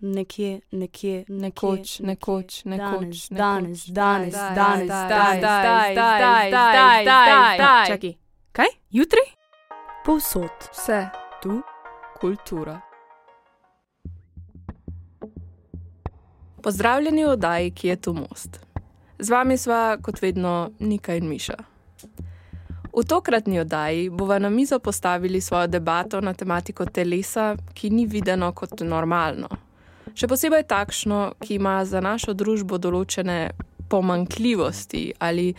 nekje, nekje, Nekoč, nekoč, nekoč, danes, danes, danes, zdaj, danes, zdaj, danes, zdaj, danes, zdaj, danes, zdaj, danes. Čakaj, kaj? Jutri? Povsod. Vse, Tu? kultura. Pozdravljeni v oddaji, ki je tu most. Z vami sva, kot vedno, Nika in Miša. V tokratni oddaji bova na mizo postavili svojo debato na tematiko telesa, ki ni videno kot normalno. Še posebej takšno, ki ima za našo družbo določene pomankljivosti ali,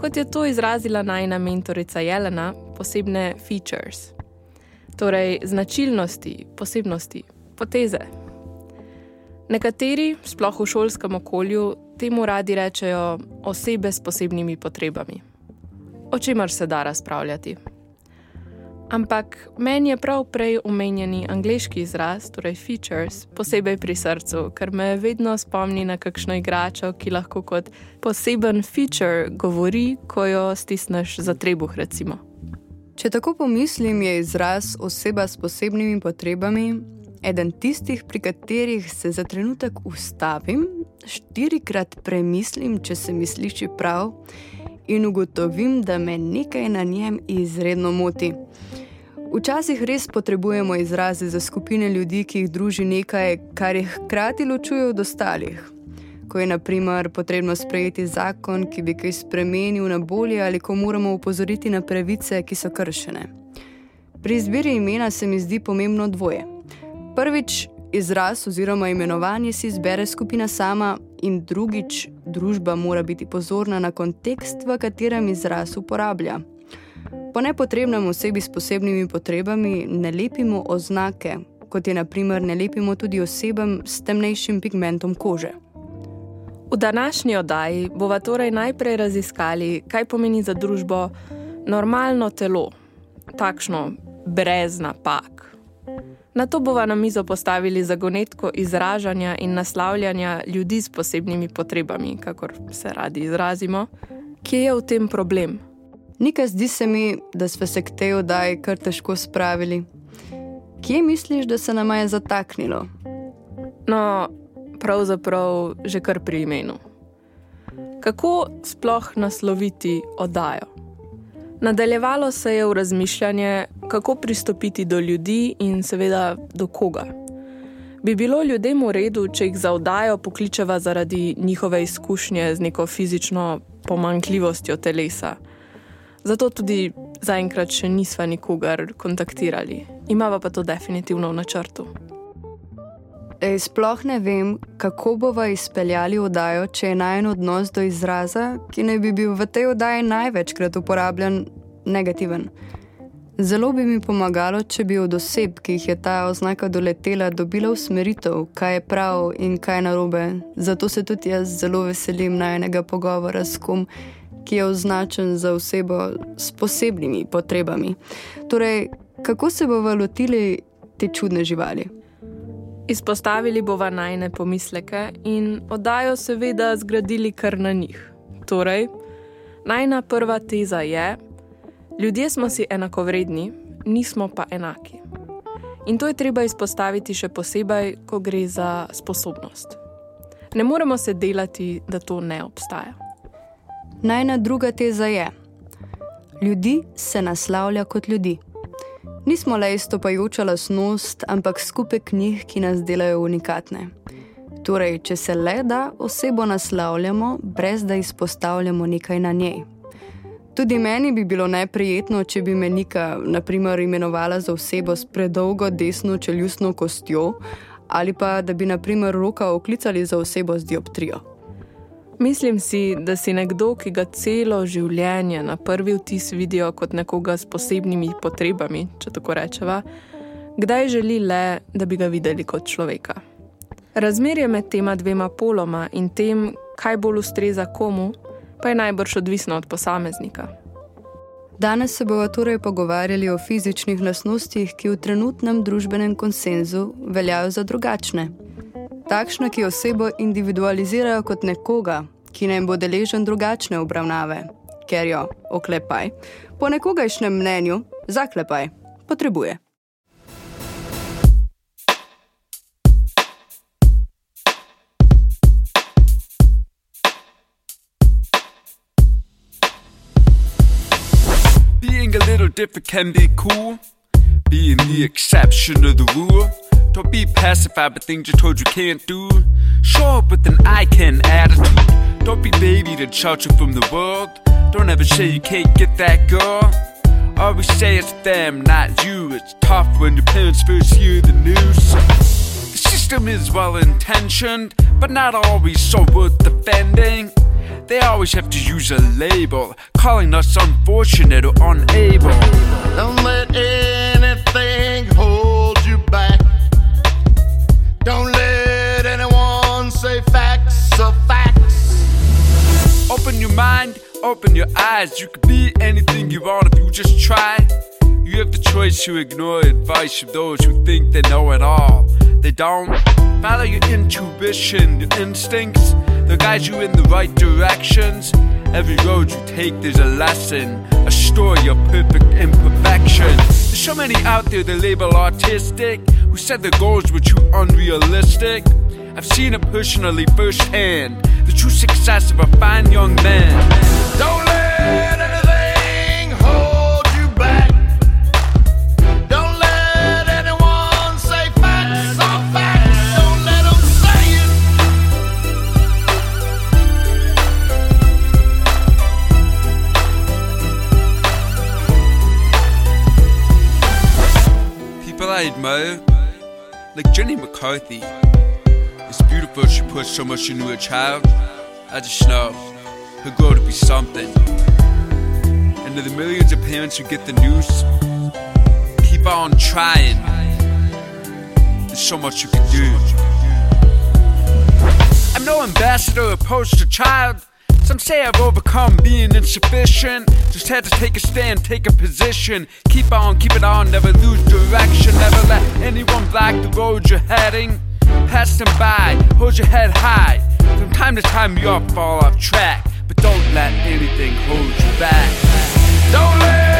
kot je to izrazila najna mentorica Jelena, posebne features. Torej, značilnosti, posebnosti, poteze. Nekateri, sploh v šolskem okolju, temu radi rečejo osebe s posebnimi potrebami. O čemer se da razpravljati. Ampak meni je prav prej omenjeni angliški izraz, torej features, posebej pri srcu, ker me vedno spomni na kakšno igračo, ki lahko kot poseben feature govori, ko jo stisneš za trebuh, recimo. Če tako pomislim, je izraz oseba s posebnimi potrebami eden tistih, pri katerih se za trenutek ustavim, štirikrat premislim, če se mi sliši prav, in ugotovim, da me nekaj na njem izredno moti. Včasih res potrebujemo izraze za skupine ljudi, ki jih druži nekaj, kar jih hkrati ločuje od ostalih. Ko je, na primer, potrebno sprejeti zakon, ki bi kaj spremenil na bolje, ali ko moramo upozoriti na pravice, ki so kršene. Pri izbiri imena se mi zdi pomembno dvoje. Prvič, izraz oziroma imenovanje si izbere skupina sama, in drugič, družba mora biti pozorna na kontekst, v katerem izraz uporablja. Po nepotrebnem osebi s posebnimi potrebami ne lepimo oznake, kot je naprimer ne lepimo tudi osebam s temnejšim pigmentom kože. V današnji oddaji bova torej najprej raziskali, kaj pomeni za družbo normalno telo, takšno brez napak. Na to bova na mizo postavili zagonetko izražanja in naslavljanja ljudi s posebnimi potrebami, kakor se radi izrazimo, kje je v tem problem. Nika, zdi se mi, da smo se k tej oddaji kar težko spravili. Kje misliš, da se nama je zataknilo? No, pravzaprav že kar pri imenu. Kako sploh nasloviti oddajo? Nadaljevalo se je v razmišljanje, kako pristopiti do ljudi in seveda do koga. Bi bilo ljudem v redu, če jih za oddajo pokličeva zaradi njihove izkušnje z neko fizično pomankljivostjo telesa. Zato tudi zaenkrat še nisva nikogar kontaktirali, imava pa to definitivno v načrtu. Ej, sploh ne vem, kako bova izpeljali oddajo, če je najen odnos do izraza, ki naj bi bil v tej oddaji največkrat uporabljan, negativen. Zelo bi mi pomagalo, če bi od oseb, ki jih je ta oznaka doletela, dobila usmeritev, kaj je prav in kaj je narobe. Zato se tudi jaz zelo veselim najenega pogovora s kom, ki je označen za osebo s posebnimi potrebami. Torej, kako se bova lotili te čudne živali? Izpostavili bova najne pomisleke in oddajo seveda zgradili kar na njih. Torej, najna prva teza je, ljudje smo si enakovredni, nismo pa enaki. In to je treba izpostaviti še posebej, ko gre za sposobnost. Ne moremo se delati, da to ne obstaja. Najna druga teza je: ljudi se naslavlja kot ljudi. Nismo le izstopajoča lasnost, ampak skupek njih, ki nas delajo unikatne. Torej, če se le da, osebo naslavljamo, brez da izpostavljamo nekaj na njej. Tudi meni bi bilo neprijetno, če bi me Nika, naprimer, imenovala za osebo s predolgo desno čeljustno kostjo, ali pa da bi, naprimer, roka oklicali za osebo z dioptrijo. Mislim si, da si nekdo, ki ga celo življenje na prvi vtis vidijo kot nekoga s posebnimi potrebami, če tako rečeva, kdaj želi le, da bi ga videli kot človeka. Razmerje med tema dvema poloma in tem, kaj bolj ustreza komu, pa je najbrž odvisno od posameznika. Danes se bomo torej pogovarjali o fizičnih lastnostih, ki v trenutnem družbenem konsenzu veljajo za drugačne. Takšne, ki osebo individualizirajo kot nekoga, ki naj bo deležen drugačne obravnave, ker jo, oklepaj, po nekogajšnjem mnenju, zaklepaj, potrebuje. Different can be cool. Being the exception of the rule. Don't be pacified by things you're told you can't do. Show up with an I can attitude. Don't be babied and sheltered from the world. Don't ever say you can't get that girl. Always say it's them, not you. It's tough when your parents first hear the news. The system is well intentioned, but not always so worth defending. They always have to use a label, calling us unfortunate or unable. Don't let anything hold you back. Don't let anyone say facts are facts. Open your mind, open your eyes. You can be anything you want if you just try. You have the choice to ignore advice from those who think they know it all. They don't. Follow your intuition, your instincts. They'll guide you in the right directions. Every road you take, there's a lesson, a story of perfect imperfection. There's so many out there they label artistic, who said their goals were too unrealistic. I've seen it personally firsthand, the true success of a fine young man. Don't let Admire, like Jenny McCarthy. It's beautiful she put so much into her child. I just know he'll grow to be something. And to the millions of parents who get the news, keep on trying. There's so much you can do. I'm no ambassador or to child. Some say I've overcome being insufficient. Just had to take a stand, take a position. Keep on, keep it on, never lose direction. Never let anyone block the road you're heading. Pass them by, hold your head high. From time to time, you'll fall off track. But don't let anything hold you back. Don't let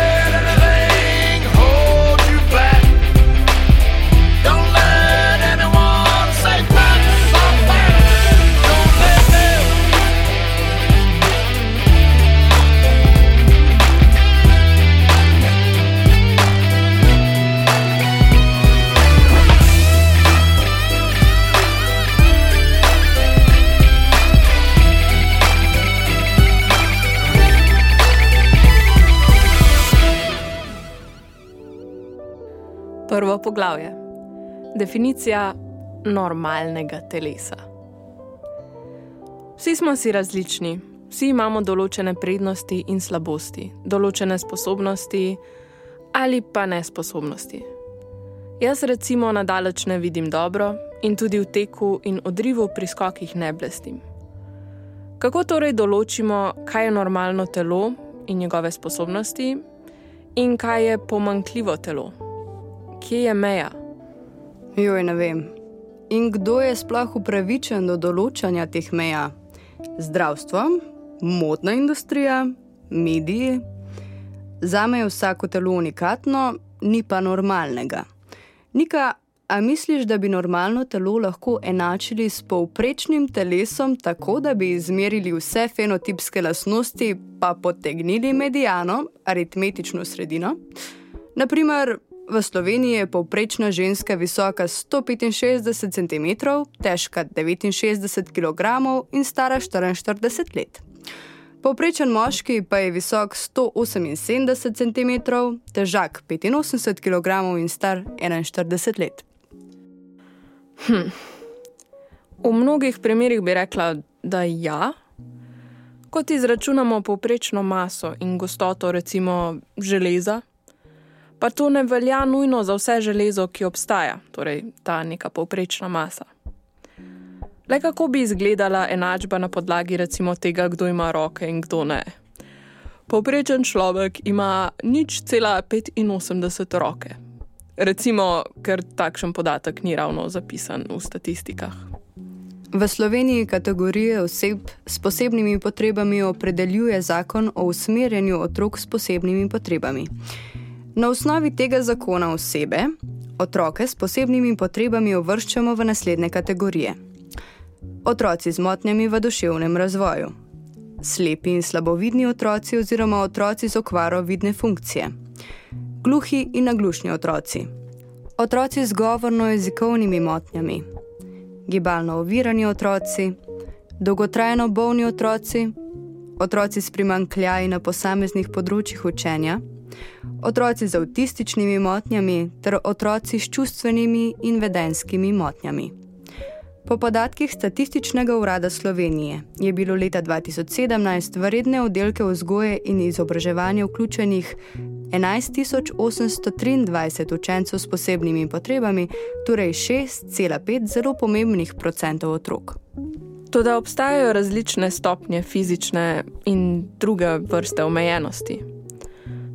poglavje. Definicija normalnega telesa. Vsi smo si različni, vsi imamo določene prednosti in slabosti, določene sposobnosti ali pa nesposobnosti. Jaz recimo nadaleč ne vidim dobro in tudi v teku in odrivu pri skokih ne blestim. Kako torej določimo, kaj je normalno telo in njegove sposobnosti, in kaj je pomankljivo telo? Kje je meja? Joj, ne vem. In kdo je sploh upravičen do določanja teh meja? Zdravstvo, modna industrija, mediji. Za me je vsako telo unikatno, ni pa normalnega. Nika, a misliš, da bi normalno telo lahko enačili s povprečnim telesom, tako da bi izmerili vse fenotipske lastnosti, pa potegnili medijano, aritmetično sredino? Naprimer, v Sloveniji je povprečna ženska visoka 165 cm, težka 69 kg in stara 44 let. Povprečen moški pa je visok 178 cm, težak 85 kg in star 41 let. V mnogih primerjih bi rekla, da ja. Kot izračunamo povprečno maso in gostoto, recimo železa, pa to ne velja nujno za vse železo, ki obstaja, torej ta neka povprečna masa. Le kako bi izgledala enačba na podlagi recimo tega, kdo ima roke in kdo ne. Povprečen človek ima nič cela 85 roke. Recimo, ker takšen podatek ni ravno zapisan v statistikah. V Sloveniji kategorije oseb s posebnimi potrebami opredeljuje zakon o usmerjanju otrok s posebnimi potrebami. Na osnovi tega zakona osebe, otroke s posebnimi potrebami uvrščamo v naslednje kategorije: otroci z motnjami v duševnem razvoju, slepi in slabovidni otroci oziroma otroci z okvaro vidne funkcije, Gluhi in naglušni otroci. Otroci z govorno-jezikovnimi motnjami. Gibalno ovirani otroci. Dolgotrajno bolni otroci. Otroci s primankljaji na posameznih področjih učenja. Otroci z avtističnimi motnjami ter otroci s čustvenimi in vedenskimi motnjami. Po podatkih Statističnega urada Slovenije je bilo leta 2017 v redne oddelke vzgoje in izobraževanja vključenih 11.823 učencev s posebnimi potrebami, torej 6,5 zelo pomembnih procentov otrok. Toda obstajajo različne stopnje fizične in druge vrste omejenosti.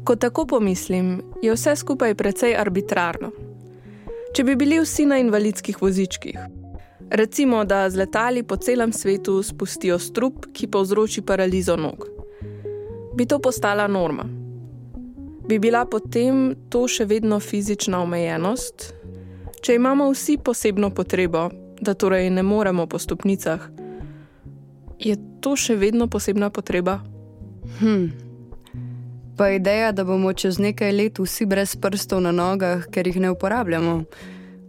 Ko tako pomislim, je vse skupaj precej arbitrarno. Če bi bili vsi na invalidskih vozičkih, recimo da z letali po celem svetu spustijo strup, ki povzroči paralizo nog, bi to postala norma. Bi bila potem to še vedno fizična omejenost? Če imamo vsi posebno potrebo, da torej ne moremo po stopnicah, je to še vedno posebna potreba? Hm. Pa ideja, da bomo čez nekaj let vsi brez prstov na nogah, ker jih ne uporabljamo.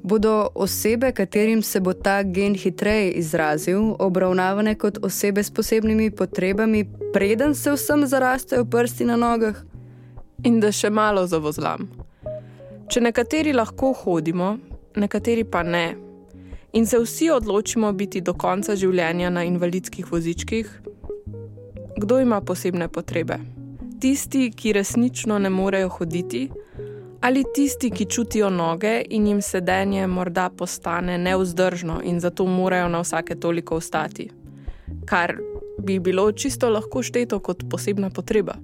Bodo osebe, katerim se bo ta gen hitreje izrazil, obravnavane kot osebe s posebnimi potrebami, preden se vsem zarastejo prsti na nogah? In da še malo zavozlam. Če nekateri lahko hodimo, nekateri pa ne, in se vsi odločimo biti do konca življenja na invalidskih vozičkih, kdo ima posebne potrebe? Tisti, ki resnično ne morejo hoditi, ali tisti, ki čutijo noge in jim sedenje morda postane neuzdržno in zato morajo na vsake toliko ostati, kar bi bilo čisto lahko šteto kot posebna potreba.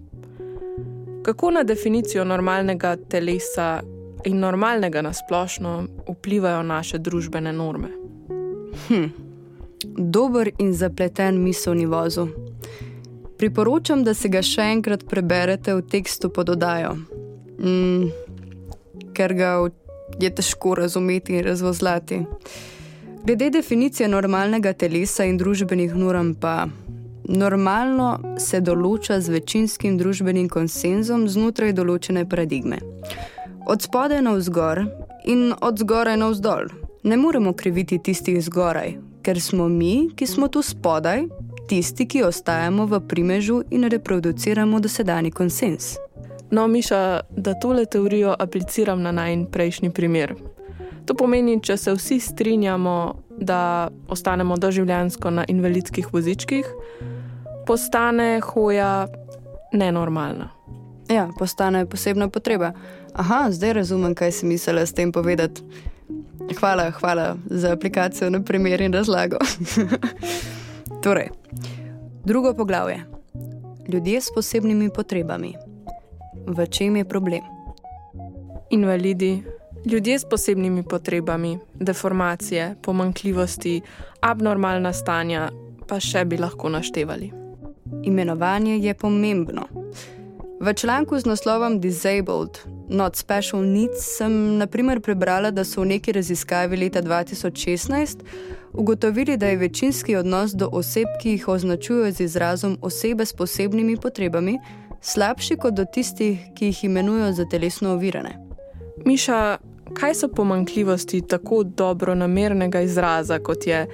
Kako na definicijo normalnega telesa in normalnega nasplošno vplivajo naše družbene norme? Hm. Dober in zapleten miselni vozu. Priporočam, da se ga še enkrat preberete v tekstu pod odajo, mm, ker ga je težko razumeti in razvozlati. Glede definicije normalnega telesa in družbenih norm pa. Normalno se določa z večinskim družbenim konsenzom znotraj določene paradigme. Od spodaj na vzgor in od zgoraj na vzdolj. Ne moremo kriviti tistih zgoraj, ker smo mi, ki smo tu spodaj, tisti, ki ostajamo v primežu in reproduciramo dosedani konsens. No, Miša, da tole teorijo apliciram na najn prejšnji primer. To pomeni, če se vsi strinjamo, da ostanemo doživljensko na invalidskih vozičkih, postane hoja nenormalna. Ja, postane posebna potreba. Aha, zdaj razumem, kaj si mislila s tem povedati. Hvala, hvala za aplikacijo na primer in razlago. torej, drugo poglavje. Ljudje s posebnimi potrebami. V čem je problem? Invalidi, ljudje s posebnimi potrebami, deformacije, pomankljivosti, abnormalna stanja, pa še bi lahko naštevali. Imenovanje je pomembno. V članku z naslovom Disabled, Not Special Needs sem naprimer prebrala, da so v neki raziskavi leta 2016 ugotovili, da je večinski odnos do oseb, ki jih označujejo z izrazom osebe s posebnimi potrebami, slabši kot do tistih, ki jih imenujejo za telesno ovirane. Miša, kaj so pomankljivosti tako dobro namernega izraza, kot je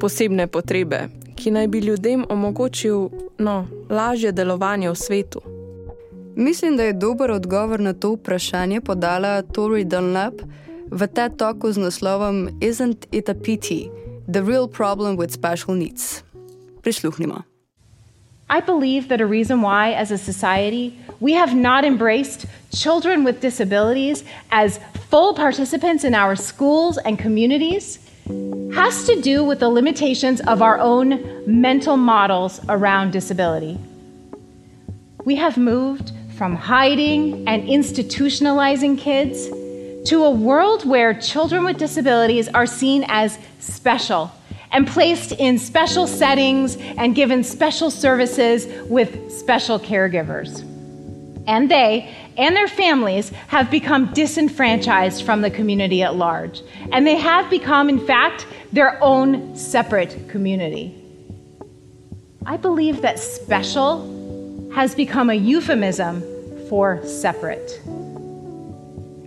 posebne potrebe, ki naj bi ljudem omogočil no, lažje delovanje v svetu? Mislim, da je dober odgovor na to vprašanje podala Tori Dunlap v TED Talku z naslovom Isn't it a pity? The real problem with special needs. Prisluhnimo. I believe that a reason why, as a society, we have not embraced children with disabilities as full participants in our schools and communities has to do with the limitations of our own mental models around disability. We have moved from hiding and institutionalizing kids to a world where children with disabilities are seen as special and placed in special settings and given special services with special caregivers. And they and their families have become disenfranchised from the community at large. And they have become, in fact, their own separate community. I believe that special has become a euphemism for separate.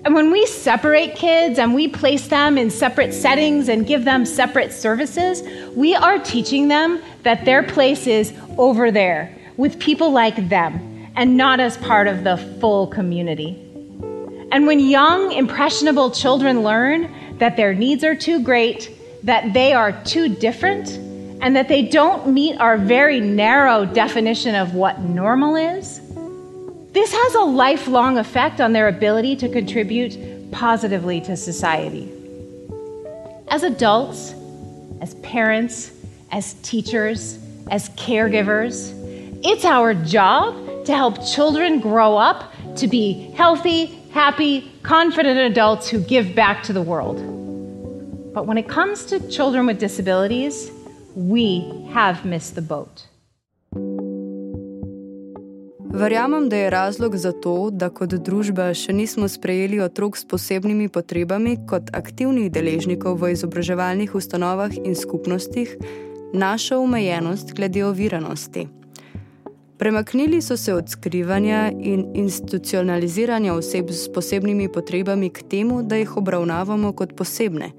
And when we separate kids and we place them in separate settings and give them separate services, we are teaching them that their place is over there with people like them and not as part of the full community. And when young, impressionable children learn that their needs are too great, that they are too different, and that they don't meet our very narrow definition of what normal is, this has a lifelong effect on their ability to contribute positively to society. As adults, as parents, as teachers, as caregivers, it's our job to help children grow up to be healthy, happy, confident adults who give back to the world. But when it comes to children with disabilities, we have missed the boat. Verjamem, da je razlog za to, da kot družba še nismo sprejeli otrok s posebnimi potrebami kot aktivnih deležnikov v izobraževalnih ustanovah in skupnostih, naša omejenost glede oviranosti. Premaknili so se od skrivanja in institucionaliziranja oseb s posebnimi potrebami k temu, da jih obravnavamo kot posebne,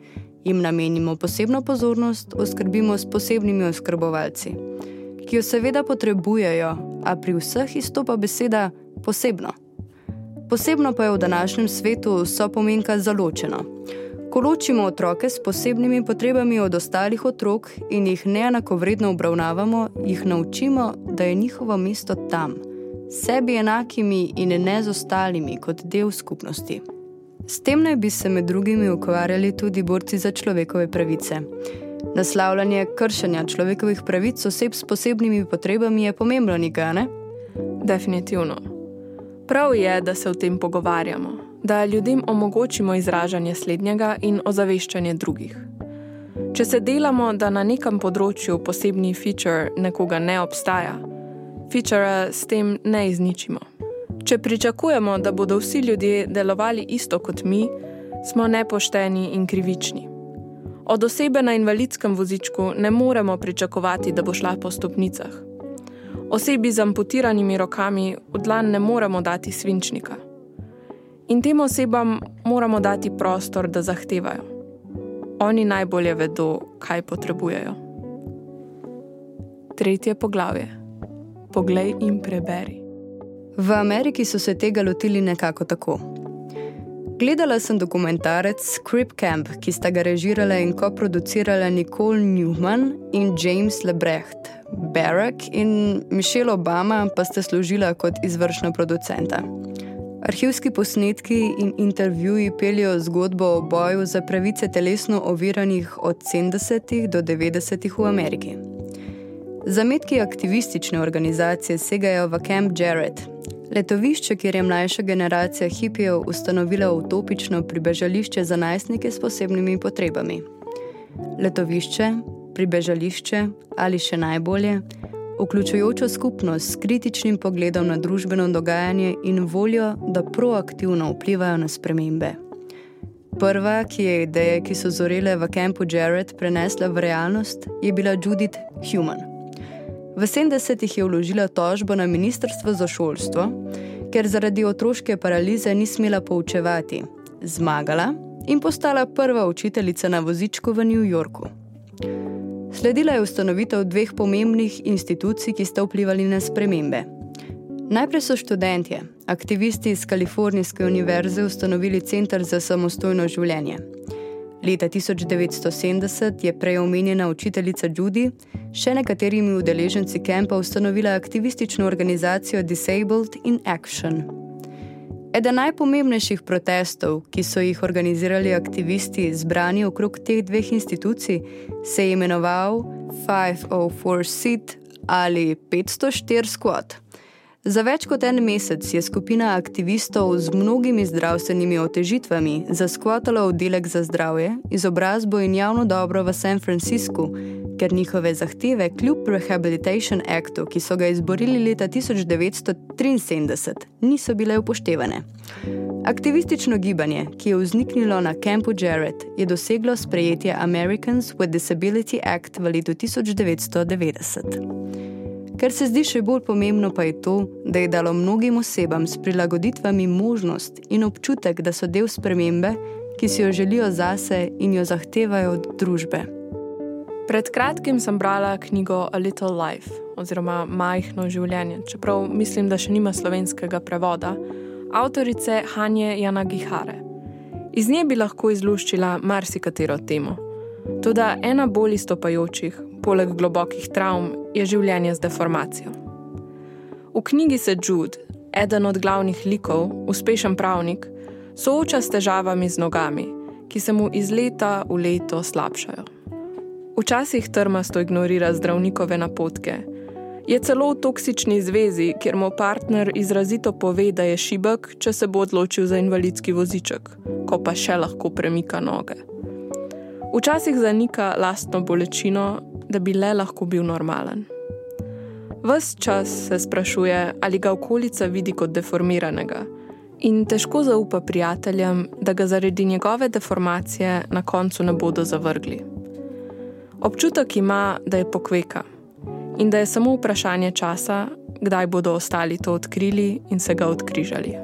jim namenimo posebno pozornost, oskrbimo s posebnimi oskrbovalci, ki jo seveda potrebujejo, a pri vseh izstopa beseda posebno. Posebno pa je v današnjem svetu so pomenka zaločeno. Ko ločimo otroke s posebnimi potrebami od ostalih otrok in jih neenakovredno obravnavamo, jih naučimo, da je njihovo mesto tam, sebi enakimi in ne z ostalimi kot del skupnosti. S tem naj bi se med drugimi ukvarjali tudi borci za človekove pravice. Naslavljanje kršenja človekovih pravic oseb s posebnimi potrebami je pomembno, nikaj ne? Definitivno. Prav je, da se o tem pogovarjamo, da ljudem omogočimo izražanje slednjega in ozaveščanje drugih. Če se delamo, da na nekem področju posebni feature nekoga ne obstaja, feature s tem ne izničimo. Če pričakujemo, da bodo vsi ljudje delovali isto kot mi, smo nepošteni in krivični. Od osebe na invalidskem vozičku ne moremo pričakovati, da bo šla po stopnicah. Osebi z amputiranimi rokami v dlan ne moremo dati svinčnika. In tem osebam moramo dati prostor, da zahtevajo. Oni najbolje vedo, kaj potrebujejo. Tretje poglavje. Poglej in preberi. V Ameriki so se tega lotili nekako tako. Gledala sem dokumentarec Crip Camp, ki sta ga režirala in koproducirala Nicole Newman in James Lebrecht. Barack in Michelle Obama pa sta služila kot izvršna producenta. Arhivski posnetki in intervjuji peljejo zgodbo o boju za pravice telesno oviranih od 70. do 90. v Ameriki. Zametki aktivistične organizacije segajo v Camp Jarrett, letovišče, kjer je mlajša generacija hipijev ustanovila utopično pribežališče za najstnike s posebnimi potrebami. Letovišče, pribežališče ali še najbolje, vključujočo skupnost s kritičnim pogledom na družbeno dogajanje in voljo, da proaktivno vplivajo na spremembe. Prva, ki je ideje, ki so zorele v kampu Jarrett, prenesla v realnost, je bila Judith Human. V 70-ih je vložila tožbo na Ministrstvo za šolstvo, ker zaradi otroške paralize ni smela poučevati, zmagala in postala prva učiteljica na vozičku v New Yorku. Sledila je ustanovitev dveh pomembnih institucij, ki sta vplivali na spremembe. Najprej so študentje, aktivisti iz Kalifornijske univerze, ustanovili Center za samostojno življenje. Leta 1970 je prej omenjena učiteljica Judy še nekaterimi udeleženci kampa ustanovila aktivistično organizacijo Disabled in Action. Eden najpomembnejših protestov, ki so jih organizirali aktivisti zbrani okrog teh dveh institucij, se je imenoval 504 Sit ali 504 Squad. Za več kot en mesec je skupina aktivistov z mnogimi zdravstvenimi otežitvami zaskvatala oddelek za zdravje, izobrazbo in javno dobro v San Franciscu, ker njihove zahteve kljub Rehabilitation Actu, ki so ga izborili leta 1973, niso bile upoštevane. Aktivistično gibanje, ki je vzniknilo na kampu Jarrett, je doseglo sprejetje Americans with Disability Act v letu 1990. Kar se zdi še bolj pomembno, pa je to, da je dalo mnogim osebam s prilagoditvami možnost in občutek, da so del spremembe, ki si jo želijo zase in jo zahtevajo od družbe. Pred kratkim sem brala knjigo A Little Life, oziroma Majhno življenje, čeprav mislim, da še nima slovenskega prevoda, avtorice Hanje Janagihare. Iz nje bi lahko izluščila marsikatero temo. Toda ena bolj istopajočih, poleg globokih travm, je življenje z deformacijo. V knjigi se Jude, eden od glavnih likov, uspešen pravnik, sooča s težavami z nogami, ki se mu iz leta v leto slabšajo. Včasih trmasto ignorira zdravnikove napotke. Je celo v toksični zvezi, kjer mu partner izrazito pove, da je šibek, če se bo odločil za invalidski voziček, ko pa še lahko premika noge. Včasih zanika lastno bolečino, da bi le lahko bil normalen. Ves čas se sprašuje, ali ga okolica vidi kot deformiranega, in težko zaupa prijateljem, da ga zaradi njegove deformacije na koncu ne bodo zavrgli. Občutek ima, da je pokveka in da je samo vprašanje časa, kdaj bodo ostali to odkrili in se ga odkrižali.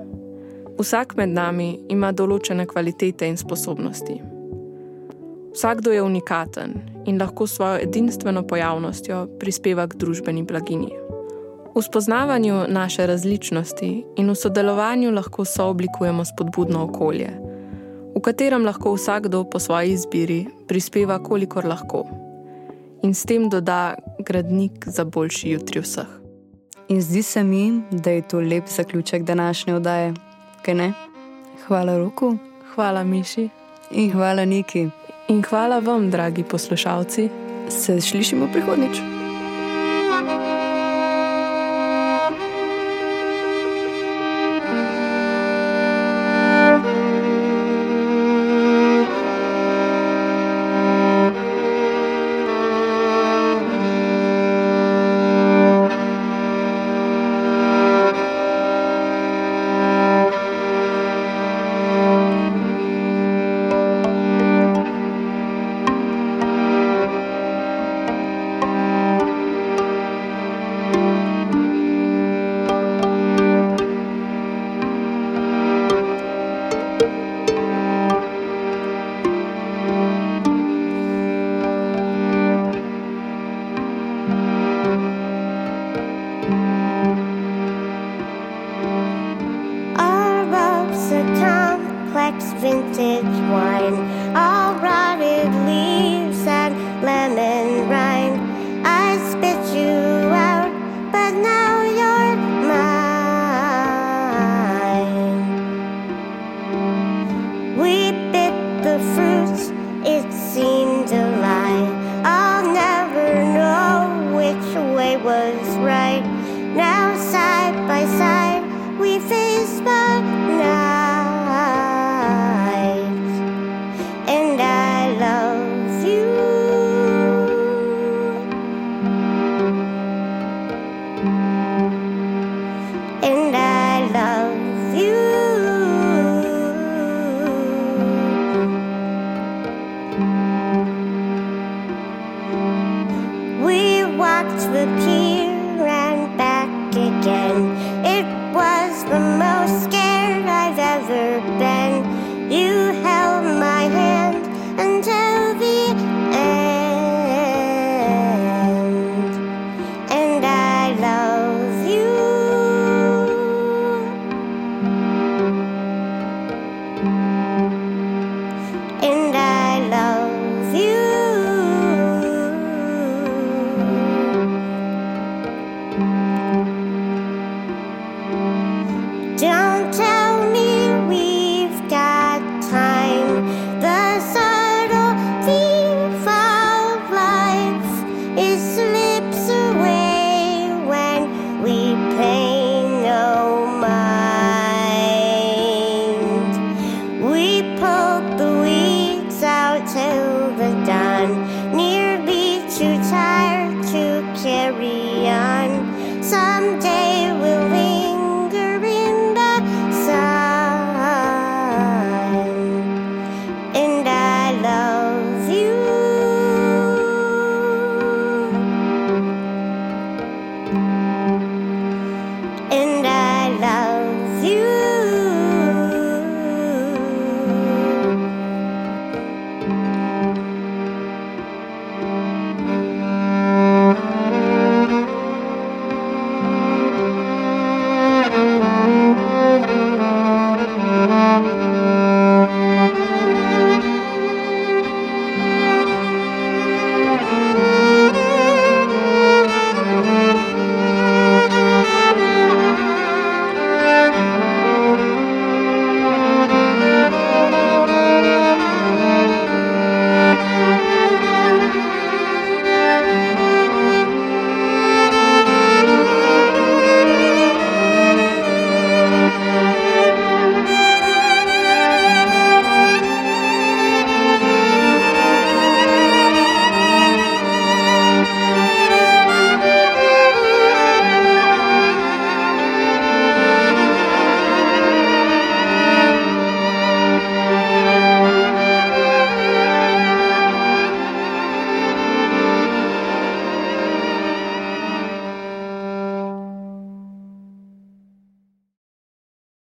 Vsak med nami ima določene kvalitete in sposobnosti. Vsakdo je unikaten in lahko svojo edinstveno pojavnostjo prispeva k družbeni blaginji. V spoznavanju naše različnosti in v sodelovanju lahko sooblikujemo spodbudno okolje, v katerem lahko vsakdo po svoji izbiri prispeva, kolikor lahko in s tem doda gradnik za boljši jutri vseh. In zdi se mi, da je to lep zaključek današnje oddaje. Kaj ne? Hvala Roku Hvala, Miši, in hvala Niki. In hvala vam, dragi poslušalci. Se slišimo prihodnič.